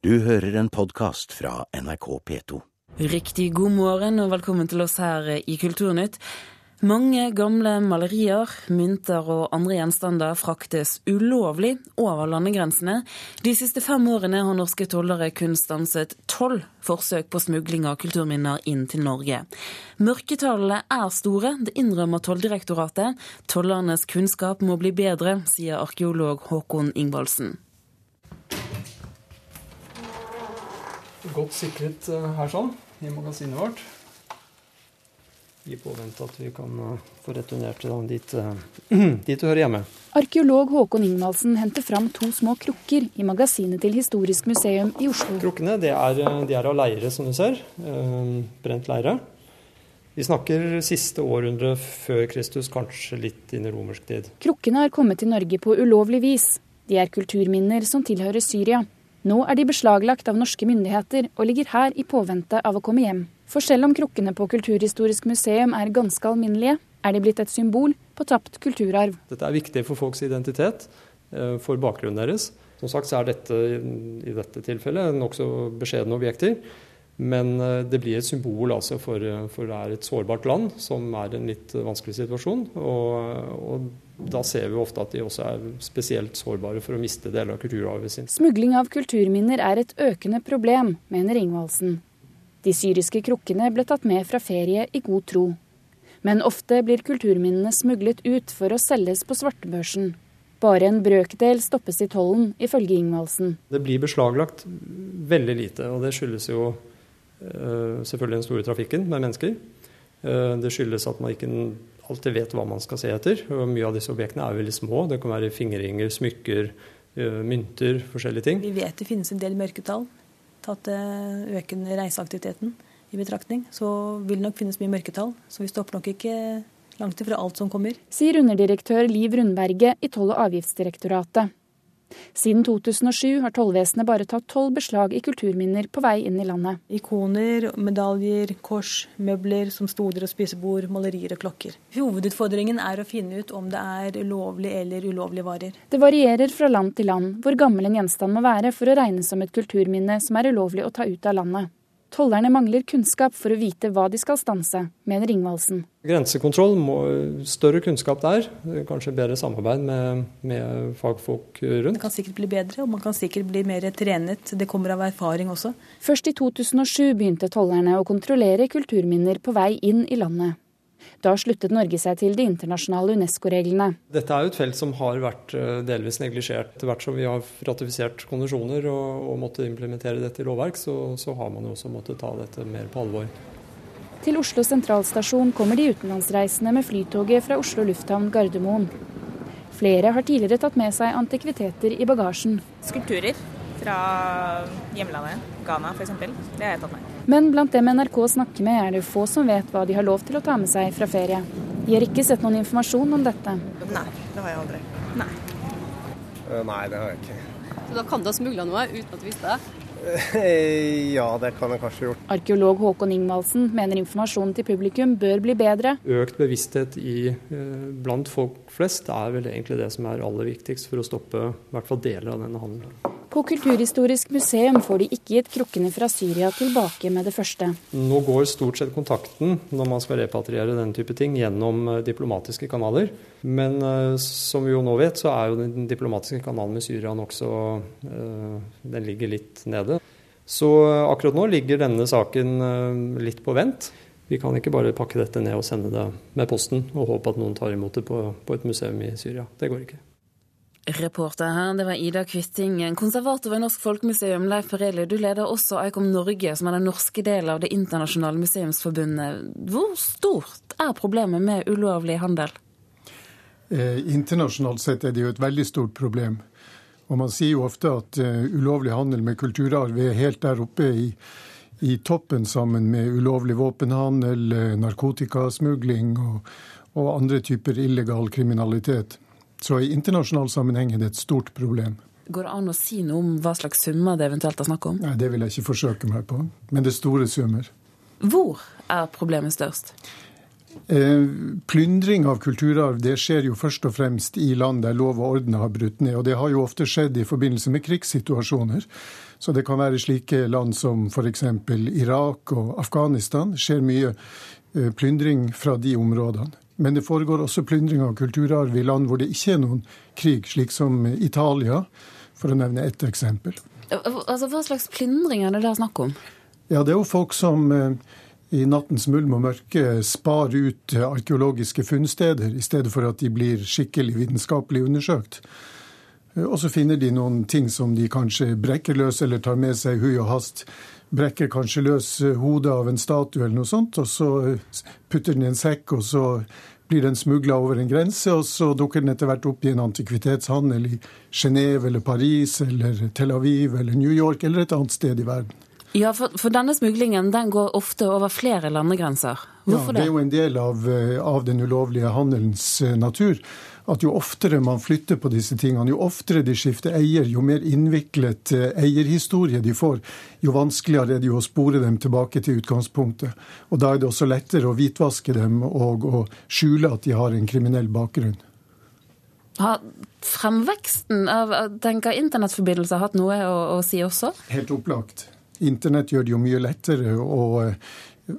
Du hører en podkast fra NRK P2. Riktig god morgen og velkommen til oss her i Kulturnytt. Mange gamle malerier, mynter og andre gjenstander fraktes ulovlig over landegrensene. De siste fem årene har norske tollere kun stanset tolv forsøk på smugling av kulturminner inn til Norge. Mørketallene er store, det innrømmer Tolldirektoratet. Tollernes kunnskap må bli bedre, sier arkeolog Håkon Ingvaldsen. Godt sikret eh, her sånn, i magasinet vårt. I påvente at vi kan eh, få returnert den dit, eh, dit du hører hjemme. Arkeolog Håkon Ingvaldsen henter fram to små krukker i magasinet til Historisk museum i Oslo. Krukkene de er, de er, av leire, som du ser. Brent leire. Vi snakker siste århundre før Kristus, kanskje litt inn i romersk tid. Krukkene har kommet til Norge på ulovlig vis. De er kulturminner som tilhører Syria. Nå er de beslaglagt av norske myndigheter og ligger her i påvente av å komme hjem. For selv om krukkene på Kulturhistorisk museum er ganske alminnelige, er de blitt et symbol på tapt kulturarv. Dette er viktig for folks identitet, eh, for bakgrunnen deres. Som sagt så er dette i dette tilfellet nokså beskjedne objekter. Men eh, det blir et symbol altså for, for, det er et sårbart land som er i en litt vanskelig situasjon. Og, og, da ser vi ofte at de også er spesielt sårbare for å miste deler av kulturarven sin. Smugling av kulturminner er et økende problem, mener Ingvaldsen. De syriske krukkene ble tatt med fra ferie i god tro. Men ofte blir kulturminnene smuglet ut for å selges på svartebørsen. Bare en brøkdel stoppes i tollen, ifølge Ingvaldsen. Det blir beslaglagt veldig lite, og det skyldes jo Eh, selvfølgelig den store trafikken med mennesker. Eh, det skyldes at man ikke alltid vet hva man skal se etter. og Mye av disse objektene er veldig små. Det kan være fingerringer, smykker, mynter, forskjellige ting. Vi vet det finnes en del mørketall. Tatt økende reiseaktiviteten i betraktning, så vil det nok finnes mye mørketall. Så vi stopper nok ikke langt ifra alt som kommer. Sier underdirektør Liv Rundberget i Toll- og avgiftsdirektoratet. Siden 2007 har tollvesenet bare tatt tolv beslag i kulturminner på vei inn i landet. Ikoner, medaljer, kors, møbler som stoler og spisebord, malerier og klokker. Hovedutfordringen er å finne ut om det er lovlig eller ulovlige varer. Det varierer fra land til land hvor gammel en gjenstand må være for å regnes som et kulturminne som er ulovlig å ta ut av landet. Tollerne mangler kunnskap for å vite hva de skal stanse, mener Ringvaldsen. Grensekontroll må større kunnskap der. Kanskje bedre samarbeid med, med, fagfolk rundt. Det kan sikkert bli bedre, og man kan sikkert bli mer trenet. Det kommer av erfaring også. Først i 2007 begynte tollerne å kontrollere kulturminner på vei inn i landet. Da sluttet Norge seg til de internasjonale Unesco-reglene. Dette er jo et felt som har vært eh, delvis neglisjert. Etter hvert som vi har ratifisert konvensjoner og, og måtte implementere dette i lovverk, så, så har man jo også måttet ta dette mer på alvor. Til Oslo sentralstasjon kommer de utenlandsreisende med flytoget fra Oslo lufthavn Gardermoen. Flere har tidligere tatt med seg antikviteter i bagasjen. Skulpturer fra hjemlandet, Ghana f.eks. Det har jeg tatt med. Men blant dem NRK snakker med, er det få som vet hva de har lov til å ta med seg fra ferie. De har ikke sett noen informasjon om dette. Nei, det har jeg aldri. Nei. Uh, nei, det har jeg ikke. Så da kan du ha smugla noe uten at du visste det? ja, det kan jeg kanskje gjort. Arkeolog Håkon Ingvaldsen mener informasjonen til publikum bør bli bedre. Økt bevissthet i, eh, blant folk flest er vel egentlig det som er aller viktigst for å stoppe i hvert fall deler av denne handelen. På Kulturhistorisk museum får de ikke gitt krukkene fra Syria tilbake med det første. Nå går stort sett kontakten når man skal repatriere den type ting gjennom eh, diplomatiske kanaler. Men uh, som vi jo nå vet, så er jo den diplomatiske kanalen med Syria nokså uh, Den ligger litt nede. Så akkurat nå ligger denne saken litt på vent. Vi kan ikke bare pakke dette ned og sende det med posten og håpe at noen tar imot det på, på et museum i Syria. Det går ikke. Reporter her, det var Ida Kvitting. Konservator ved Norsk Folkemuseum, Leif Pereli, du leder også Eikom Norge, som er den norske delen av Det internasjonale museumsforbundet. Hvor stort er problemet med ulovlig handel? Eh, internasjonalt sett er det jo et veldig stort problem. Og man sier jo ofte at uh, ulovlig handel med kulturarv er helt der oppe i, i toppen sammen med ulovlig våpenhandel, eh, narkotikasmugling og, og andre typer illegal kriminalitet. Så i internasjonal sammenheng er det et stort problem. Går det an å si noe om hva slags summer det eventuelt er snakk om? Nei, Det vil jeg ikke forsøke meg på, men det er store summer. Hvor er problemet størst? Eh, plyndring av kulturarv det skjer jo først og fremst i land der lov og orden har brutt ned. Og det har jo ofte skjedd i forbindelse med krigssituasjoner. Så det kan være slike land som f.eks. Irak og Afghanistan. Skjer mye eh, plyndring fra de områdene. Men det foregår også plyndring av kulturarv i land hvor det ikke er noen krig, slik som Italia, for å nevne ett eksempel. Altså, Hva slags plyndring er det der snakk om? Ja, Det er jo folk som eh, i nattens mulm og mørke sparer ut arkeologiske funnsteder, i stedet for at de blir skikkelig vitenskapelig undersøkt. Og så finner de noen ting som de kanskje brekker løs eller tar med seg hui og hast. Brekker kanskje løs hodet av en statue eller noe sånt, og så putter den i en sekk, og så blir den smugla over en grense, og så dukker den etter hvert opp i en antikvitetshandel i Genéve eller Paris eller Tel Aviv eller New York eller et annet sted i verden. Ja, for, for, denne smuglingen den går ofte over flere landegrenser. Hvorfor ja, det? er jo en del av, eh, av den ulovlige handelens eh, natur. At jo oftere man flytter på disse tingene, jo oftere de skifter eier, jo mer innviklet eh, eierhistorie de får, jo vanskeligere er det jo å spore dem tilbake til utgangspunktet. Og da er det også lettere å hvitvaske dem og å skjule at de har en kriminell bakgrunn. Har fremveksten av tenker internettforbindelser hatt noe å, å si også? Helt opplagt. Internett gjør det jo mye lettere å, eh,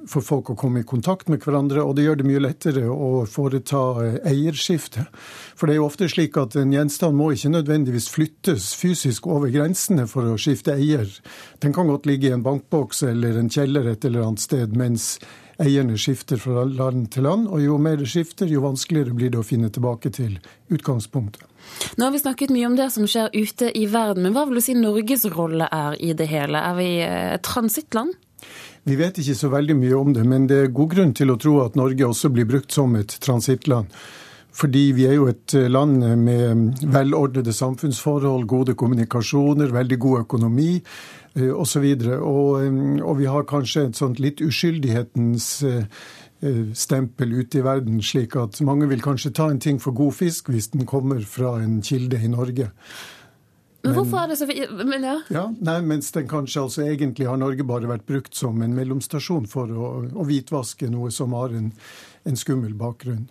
for folk å komme i kontakt med hverandre, og det gjør det mye lettere å foreta eh, eierskifte. For det er jo ofte slik at en gjenstand må ikke nødvendigvis flyttes fysisk over grensene for å skifte eier. Den kan godt ligge i en bankboks eller en kjeller et eller annet sted, mens eierne skifter fra land til land. Og jo mer det skifter, jo vanskeligere blir det å finne tilbake til utgangspunktet. Nå har vi snakket mye om det som skjer ute i verden, men hva vil du si Norges rolle er i det hele? Er vi et transittland? Vi vet ikke så veldig mye om det, men det er god grunn til å tro at Norge også blir brukt som et transittland. Fordi vi er jo et land med velordnede samfunnsforhold, gode kommunikasjoner, veldig god økonomi osv. Og, så og, og vi har kanskje et sånt litt uskyldighetens eh, stempel ute i verden, slik at mange vil kanskje ta en ting for god fisk hvis den kommer fra en kilde i Norge. Men, hvorfor er det så men ja. ja. Nei, Mens den kanskje altså egentlig har Norge bare vært brukt som en mellomstasjon for å, å hvitvaske noe som har en, en skummel bakgrunn.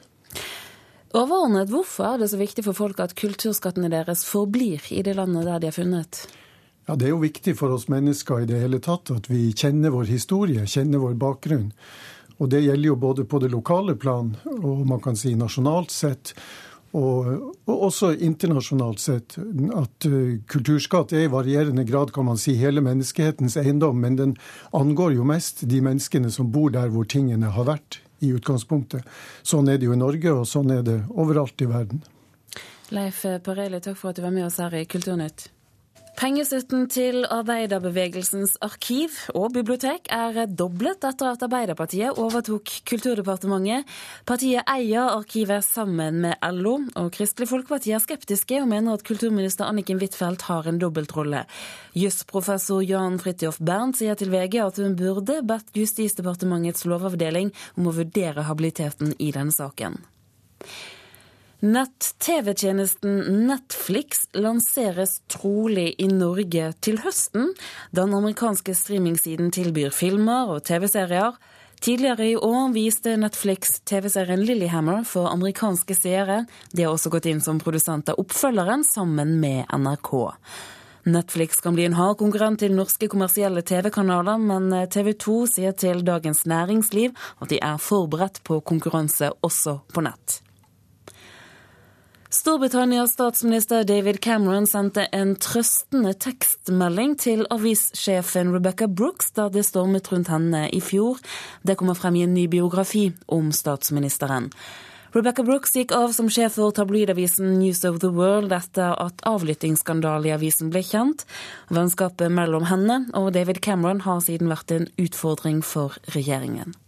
Overordnet, hvorfor er det så viktig for folk at kulturskattene deres forblir i det landet der de er funnet? Ja, Det er jo viktig for oss mennesker i det hele tatt at vi kjenner vår historie, kjenner vår bakgrunn. Og det gjelder jo både på det lokale plan og man kan si nasjonalt sett. Og, og også internasjonalt sett. At uh, kulturskatt er i varierende grad kan man si, hele menneskehetens eiendom, men den angår jo mest de menneskene som bor der hvor tingene har vært i utgangspunktet. Sånn er det jo i Norge, og sånn er det overalt i verden. Leif Pareli, takk for at du var med oss her i Kulturnytt. Pengestøtten til arbeiderbevegelsens arkiv og bibliotek er doblet etter at Arbeiderpartiet overtok Kulturdepartementet. Partiet eier arkivet sammen med LO, og Kristelig Folkeparti er skeptiske og mener at kulturminister Anniken Huitfeldt har en dobbeltrolle. Jusprofessor Jan Fridtjof Bernt sier til VG at hun burde bedt Justisdepartementets lovavdeling om å vurdere habiliteten i denne saken. Nett-TV-tjenesten Netflix lanseres trolig i Norge til høsten. Den amerikanske streamingsiden tilbyr filmer og TV-serier. Tidligere i år viste Netflix TV-serien Lillyhammer for amerikanske seere. De har også gått inn som produsent av oppfølgeren sammen med NRK. Netflix kan bli en hard konkurrent til norske kommersielle TV-kanaler, men TV 2 sier til Dagens Næringsliv at de er forberedt på konkurranse også på nett. Storbritannias statsminister David Cameron sendte en trøstende tekstmelding til avissjefen Rebecca Brooks da det stormet rundt henne i fjor. Det kommer frem i en ny biografi om statsministeren. Rebecca Brooks gikk av som sjef for tabloidavisen News of the World etter at avlyttingsskandalen i avisen ble kjent. Vennskapet mellom henne og David Cameron har siden vært en utfordring for regjeringen.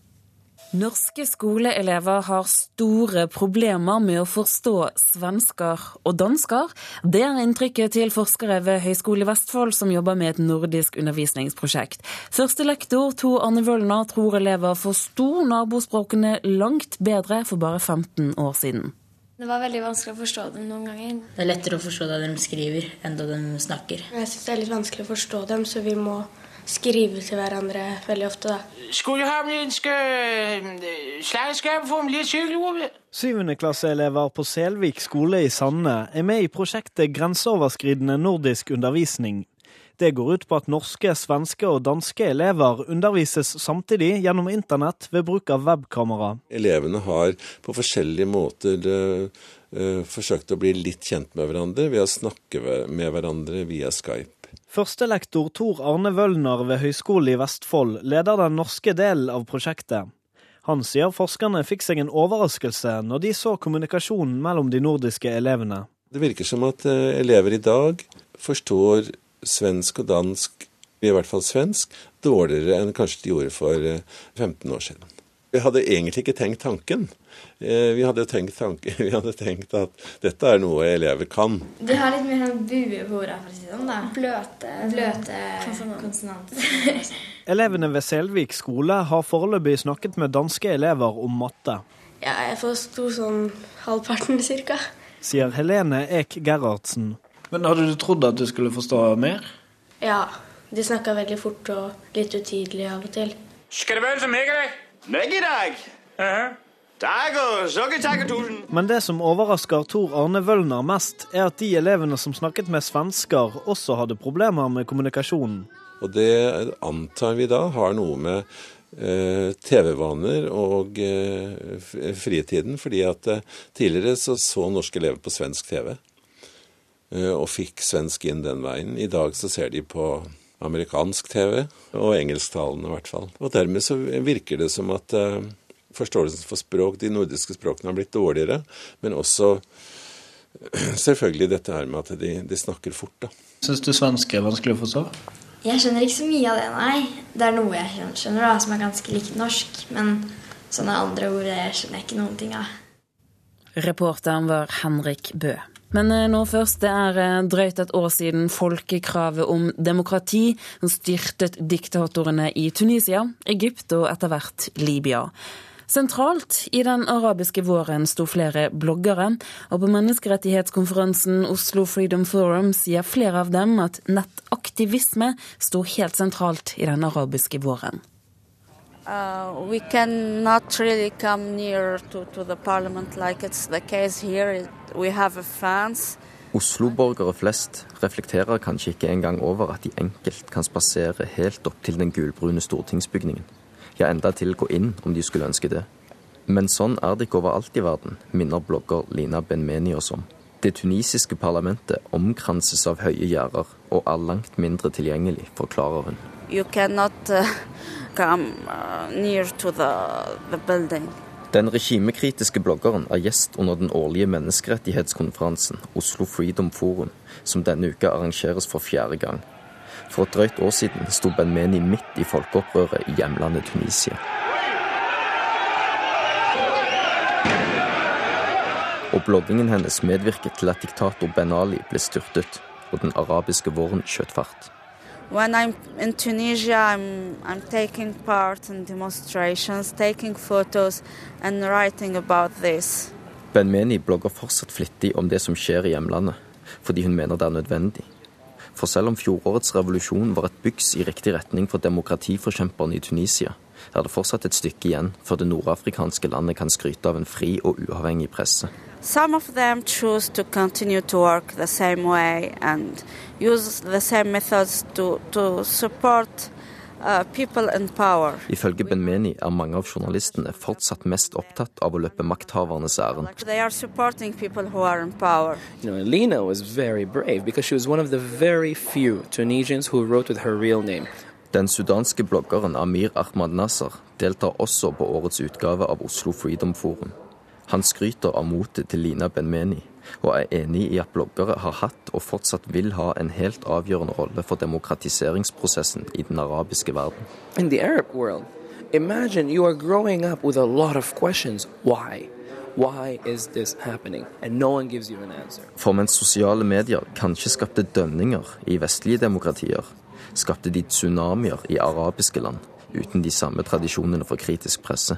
Norske skoleelever har store problemer med å forstå svensker og dansker. Det er inntrykket til forskere ved Høgskolen i Vestfold som jobber med et nordisk undervisningsprosjekt. Første lektor, Tor Arne Wølner, tror elever forsto nabospråkene langt bedre for bare 15 år siden. Det var veldig vanskelig å forstå dem noen ganger. Det er lettere å forstå det de skriver, enn det de snakker. Jeg syns det er litt vanskelig å forstå dem, så vi må skrive til hverandre veldig ofte, da. Skulle ha en slagskap for litt hyggelig Syvendeklasseelever på Selvik skole i Sande er med i prosjektet Grenseoverskridende nordisk undervisning. Det går ut på at norske, svenske og danske elever undervises samtidig gjennom internett ved bruk av webkamera. Elevene har på forskjellige måter uh, forsøkt å bli litt kjent med hverandre ved å snakke med hverandre via Skype. Førstelektor Tor Arne Wølner ved Høgskolen i Vestfold leder den norske delen av prosjektet. Han sier forskerne fikk seg en overraskelse når de så kommunikasjonen mellom de nordiske elevene. Det virker som at eh, elever i dag forstår svensk og dansk, i hvert fall svensk, dårligere enn kanskje de gjorde for 15 eh, år siden. Jeg hadde egentlig ikke tenkt tanken. Eh, vi hadde, tenkt tanke, vi hadde tenkt at dette er noe elever kan. De har litt mer sånn bue på ordet, for å si det sånn. da. Bløte, Bløte konsonanter. Elevene ved Selvik skole har foreløpig snakket med danske elever om matte. Ja, jeg forsto sånn halvparten cirka. Sier Helene Ek Gerhardsen. Men hadde du trodd at du skulle forstå mer? Ja. De snakka veldig fort og litt utydelig av og til. Skal det være som meg i dag? Meg i dag? Uh -huh. Men det som overrasker Tor Arne Wølner mest, er at de elevene som snakket med svensker, også hadde problemer med kommunikasjonen. Og det antar vi da har noe med eh, TV-vaner og eh, fritiden. fordi at eh, tidligere så, så norske elever på svensk TV eh, og fikk svensk inn den veien. I dag så ser de på amerikansk TV, og engelsktalende i hvert fall. Og dermed så virker det som at eh, forståelsen for språk, de nordiske språkene, har blitt dårligere. Men også selvfølgelig dette her med at de, de snakker fort, da. Syns du svensk er vanskelig å forstå? Jeg skjønner ikke så mye av det, nei. Det er noe jeg skjønner, da, som er ganske likt norsk. Men sånne andre ord jeg skjønner jeg ikke noen ting av. Reporteren var Henrik Bø. Men eh, nå først, det er eh, drøyt et år siden folkekravet om demokrati styrtet diktatorene i Tunisia, Egypt og etter hvert Libya. Sentralt i den arabiske våren sto flere bloggere, og på menneskerettighetskonferansen Oslo Freedom Forum sier flere av dem at nettaktivisme sto helt sentralt i den arabiske våren. Uh, we cannot really come near to, to the parliament like it's the case here. We have fans. Oslo-borgere flest reflekterer kanskje ikke engang over at de enkelt kan spasere helt opp til den gulbrune stortingsbygningen ja endatil gå inn om de skulle ønske det. Men sånn er det ikke overalt i verden, minner blogger Lina Benmeni oss om. Det tunisiske parlamentet omkranses av høye gjerder og er langt mindre tilgjengelig, forklarer hun. You cannot, uh, come, uh, near to the, the building. Den regimekritiske bloggeren er gjest under den årlige menneskerettighetskonferansen Oslo Freedom Forum, som denne uka arrangeres for fjerde gang. For et drøyt år siden sto Ben-Meni midt i folkeopprøret i hjemlandet Tunisia. Og bloggingen hennes medvirket til at diktator Ben Ali ble styrtet, og den arabiske våren skjøt fart. When I'm in Tunisia, I'm, I'm taking part in demonstrations, taking photos and writing about this. Ben-Meni blogger fortsatt flittig om det som skjer i hjemlandet, fordi hun mener det er nødvendig. For selv om fjorårets revolusjon var et byks i riktig retning for demokratiforkjemperne i Tunisia, er det fortsatt et stykke igjen før det nordafrikanske landet kan skryte av en fri og uavhengig presse. Some of them choose to continue to work the same way and use the same methods to, to support Ifølge Benmeni er mange av journalistene fortsatt mest opptatt av å løpe makthavernes ærend. Lena was very brave because she was one of the very few Tunisians who wrote with her real name. Den sudanske bloggeren Amir Ahmad Nasser deltar også på årets utgave av Oslo Freedom Forum. Han skryter av motet til Lina Ben-Meni og er enig i at bloggere har hatt og fortsatt vil ha en helt avgjørende rolle for demokratiseringsprosessen i den arabiske verden. In the Arab world, imagine you are growing up with a lot of questions. Why? Why is this happening? And no one gives you an answer. For mens sosiale medier kanskje skapte dønninger i vestlige demokratier, skapte de tsunamier i arabiske land uten de samme tradisjonene for kritisk presse.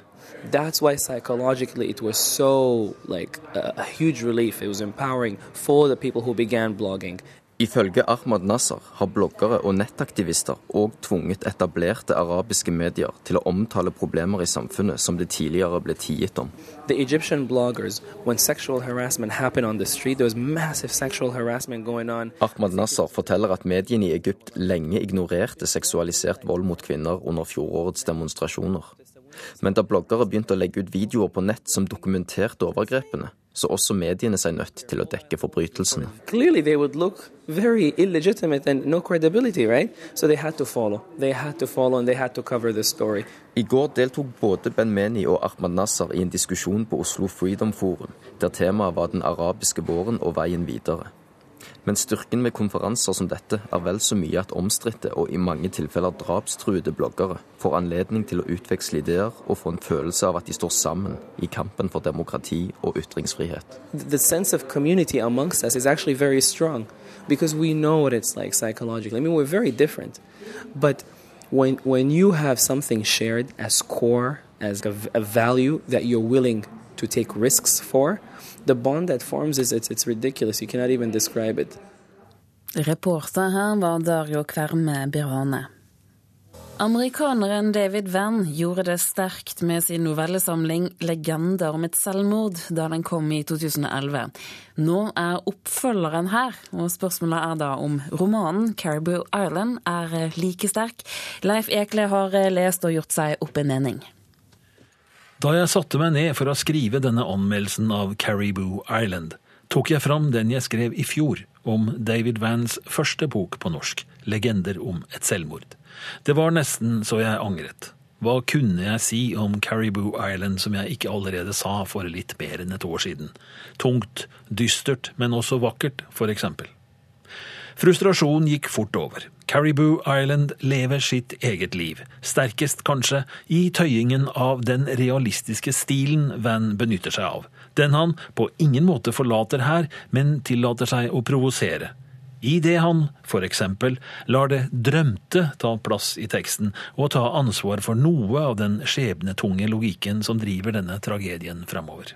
That's why psychologically it was so like a, a huge relief. It was empowering for the people who began blogging Ifølge Ahmad Nasser har bloggere og nettaktivister òg tvunget etablerte arabiske medier til å omtale problemer i samfunnet som det tidligere ble tiet om. The Egyptian bloggers, when sexual harassment happened on the street, there was massive sexual harassment going on. Ahmad Nasser forteller at mediene i Egypt lenge ignorerte seksualisert vold mot kvinner under fjorårets demonstrasjoner. Men da bloggere begynte å legge ut videoer på nett som dokumenterte overgrepene, så også mediene seg nødt til å dekke forbrytelsene. I går deltok både Ben Meni og Ahmad Nasser i en diskusjon på Oslo Freedom Forum, der temaet var den arabiske våren og veien videre. Men styrken med konferanser som dette er vel så mye at omstridte og i mange tilfeller drapstruede bloggere får anledning til å utveksle ideer og få en følelse av at de står sammen i kampen for demokrati og ytringsfrihet. The sense of community amongst us is actually very strong because we know what it's like psychologically. I mean, we're very different. But when, when you have something shared as core, as a, a value that you're willing to take risks for, the bond that forms is it's, it's ridiculous. You cannot even describe it. Reporter her var Dario Kverme Birvane. Amerikaneren David Vann gjorde det sterkt med sin novellesamling 'Legender om et selvmord' da den kom i 2011. Nå er oppfølgeren her, og spørsmålet er da om romanen 'Caribou Island' er like sterk. Leif Ekle har lest og gjort seg opp en mening. Da jeg satte meg ned for å skrive denne anmeldelsen av Caribou Island, tok jeg fram den jeg skrev i fjor om David Vans første bok på norsk, 'Legender om et selvmord'. Det var nesten så jeg angret. Hva kunne jeg si om Caribou Island som jeg ikke allerede sa for litt mer enn et år siden? Tungt, dystert, men også vakkert, for eksempel. Frustrasjonen gikk fort over. Caribou Island lever sitt eget liv, sterkest kanskje i tøyingen av den realistiske stilen Van benytter seg av. Den han på ingen måte forlater her, men tillater seg å provosere. I det han, for eksempel, lar det drømte ta plass i teksten, og ta ansvar for noe av den skjebnetunge logikken som driver denne tragedien framover.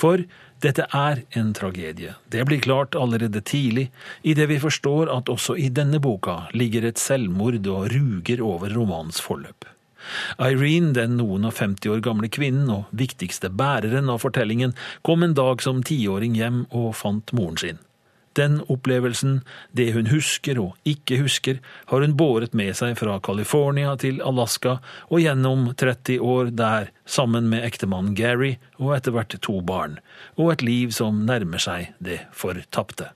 For dette er en tragedie. Det blir klart allerede tidlig, idet vi forstår at også i denne boka ligger et selvmord og ruger over romanens forløp. Irene, den noen og 50 år gamle kvinnen og viktigste bæreren av fortellingen, kom en dag som tiåring hjem og fant moren sin. Den opplevelsen, det hun husker og ikke husker, har hun båret med seg fra California til Alaska og gjennom 30 år der, sammen med ektemannen Gary og etter hvert to barn, og et liv som nærmer seg det fortapte.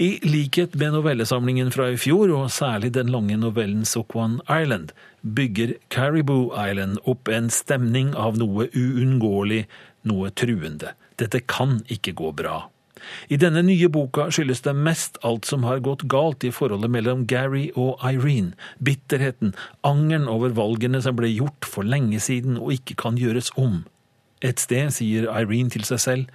I likhet med novellesamlingen fra i fjor, og særlig den lange novellen Sokwan Island, bygger Caribou Island opp en stemning av noe uunngåelig, noe truende. Dette kan ikke gå bra. I denne nye boka skyldes det mest alt som har gått galt i forholdet mellom Gary og Irene. Bitterheten, angeren over valgene som ble gjort for lenge siden og ikke kan gjøres om. Et sted sier Irene til seg selv,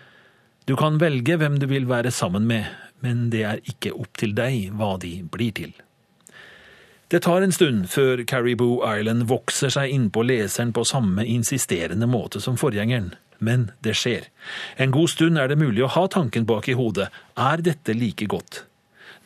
du kan velge hvem du vil være sammen med, men det er ikke opp til deg hva de blir til. Det tar en stund før Caribou Island vokser seg innpå leseren på samme insisterende måte som forgjengeren men det skjer. En god stund er det mulig å ha tanken bak i hodet er dette like godt?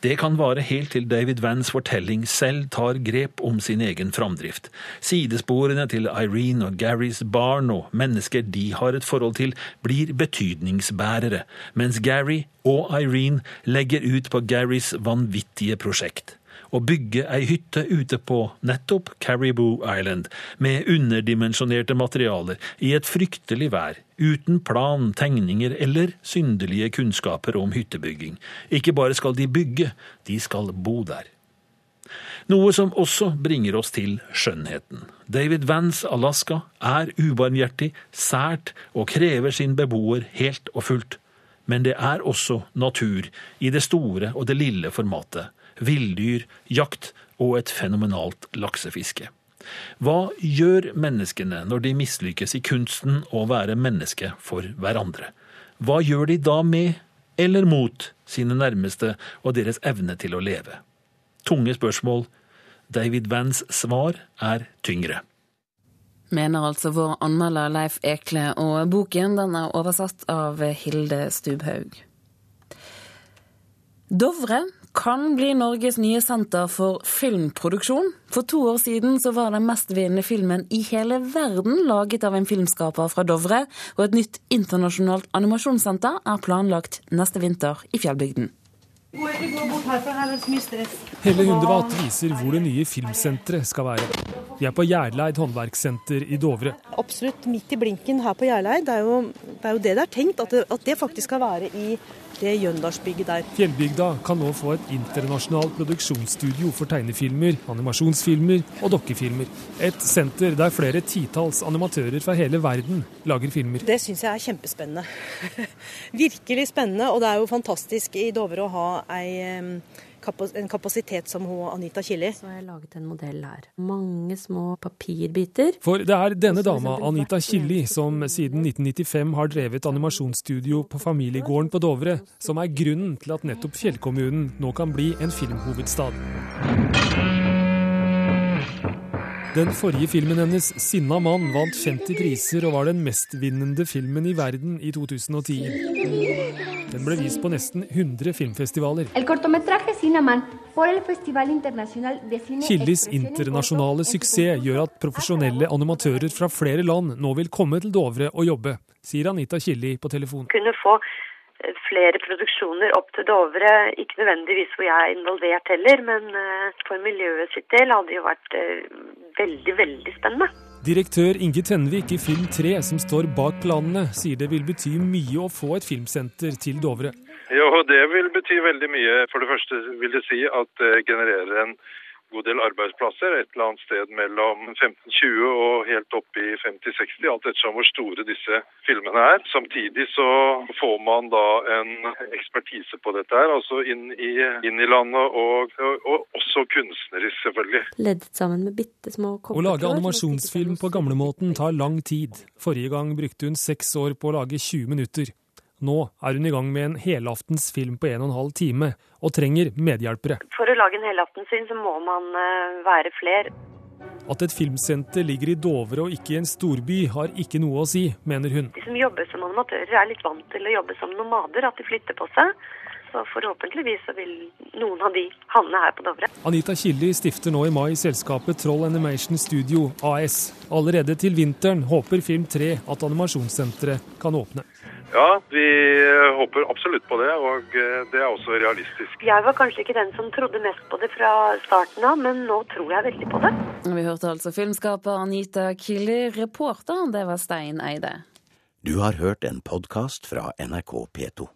Det kan vare helt til David Vans fortelling selv tar grep om sin egen framdrift. Sidesporene til Irene og Garys barn og mennesker de har et forhold til, blir betydningsbærere, mens Gary og Irene legger ut på Garys vanvittige prosjekt å bygge ei hytte ute på nettopp Caribou Island, med underdimensjonerte materialer, i et fryktelig vær, uten plan, tegninger eller synderlige kunnskaper om hyttebygging. Ikke bare skal de bygge, de skal bo der. Noe som også bringer oss til skjønnheten. David Vance Alaska er ubarmhjertig, sært og krever sin beboer helt og fullt. Men det er også natur, i det store og det lille formatet villdyr, jakt og et fenomenalt laksefiske. Hva gjør menneskene når de mislykkes i kunsten å være menneske for hverandre? Hva gjør de da med eller mot sine nærmeste og deres evne til å leve? Tunge spørsmål. David Vans svar er tyngre. Mener altså vår anmelder Leif Ekle, og boken den er oversatt av Hilde Stubhaug. Dovre kan bli Norges nye senter for filmproduksjon. For to år siden så var den mestvinnende filmen i hele verden laget av en filmskaper fra Dovre, og et nytt internasjonalt animasjonssenter er planlagt neste vinter i Fjellbygden. Helle Hundevat viser hvor det nye filmsenteret skal være. Vi er på Gjerleid håndverkssenter i Dovre. Absolutt midt i blinken her på Gjerleid. Det er jo det er jo det, det er tenkt, at det, at det faktisk skal være i det Jøndalsbygget der. Fjellbygda kan nå få et internasjonalt produksjonsstudio for tegnefilmer, animasjonsfilmer og dokkefilmer. Et senter der flere titalls animatører fra hele verden lager filmer. Det syns jeg er kjempespennende. Virkelig spennende. Og det er jo fantastisk i Dovre å ha ei en kapasitet som hun, Anita Killi. Så har jeg laget en modell her. Mange små papirbiter. For det er denne dama, Anita Killi, som siden 1995 har drevet animasjonsstudio på familiegården på Dovre, som er grunnen til at nettopp fjellkommunen nå kan bli en filmhovedstad. Den forrige filmen hennes, 'Sinna mann', vant 50 priser og var den mestvinnende filmen i verden i 2010. Den ble vist på nesten 100 filmfestivaler. Kildes internasjonale suksess gjør at profesjonelle animatører fra flere land nå vil komme til Dovre og jobbe, sier Anita Killi på telefon. Kunne få flere produksjoner opp til Dovre. Ikke nødvendigvis hvor jeg er involvert heller, men for miljøet sitt del hadde det jo vært veldig, veldig spennende. Direktør Inge Tenvik i Film 3, som står bak planene, sier det vil bety mye å få et filmsenter til Dovre. Jo, det vil bety veldig mye. For det første vil det si at det genererer en god del arbeidsplasser. Et eller annet sted mellom 15-20 og helt opp i 50-60, alt ettersom hvor store disse filmene er. Samtidig så får man da en ekspertise på dette her, altså inn i, inn i landet, og, og, og, også kunstnerisk, selvfølgelig. Leddet sammen med bitte små kopper. Å lage animasjonsfilm på gamlemåten tar lang tid. Forrige gang brukte hun seks år på å lage 20 minutter. Nå er hun i gang med en helaftens film på en og en halv time, og trenger medhjelpere. For å lage en helaftensfilm så må man uh, være flere. At et filmsenter ligger i Dovre og ikke i en storby, har ikke noe å si, mener hun. De som jobber som animatører er litt vant til å jobbe som nomader, at de flytter på seg. Så forhåpentligvis så vil noen av de havne her på Dovre. Anita Killi stifter nå i mai selskapet Troll Animation Studio AS. Allerede til vinteren håper Film 3 at animasjonssenteret kan åpne. Ja, vi håper absolutt på det, og det er også realistisk. Jeg var kanskje ikke den som trodde mest på det fra starten av, men nå tror jeg veldig på det. Vi hørte altså filmskaper Anita Killi. Reporter, det var Stein Eide. Du har hørt en podkast fra NRK P2.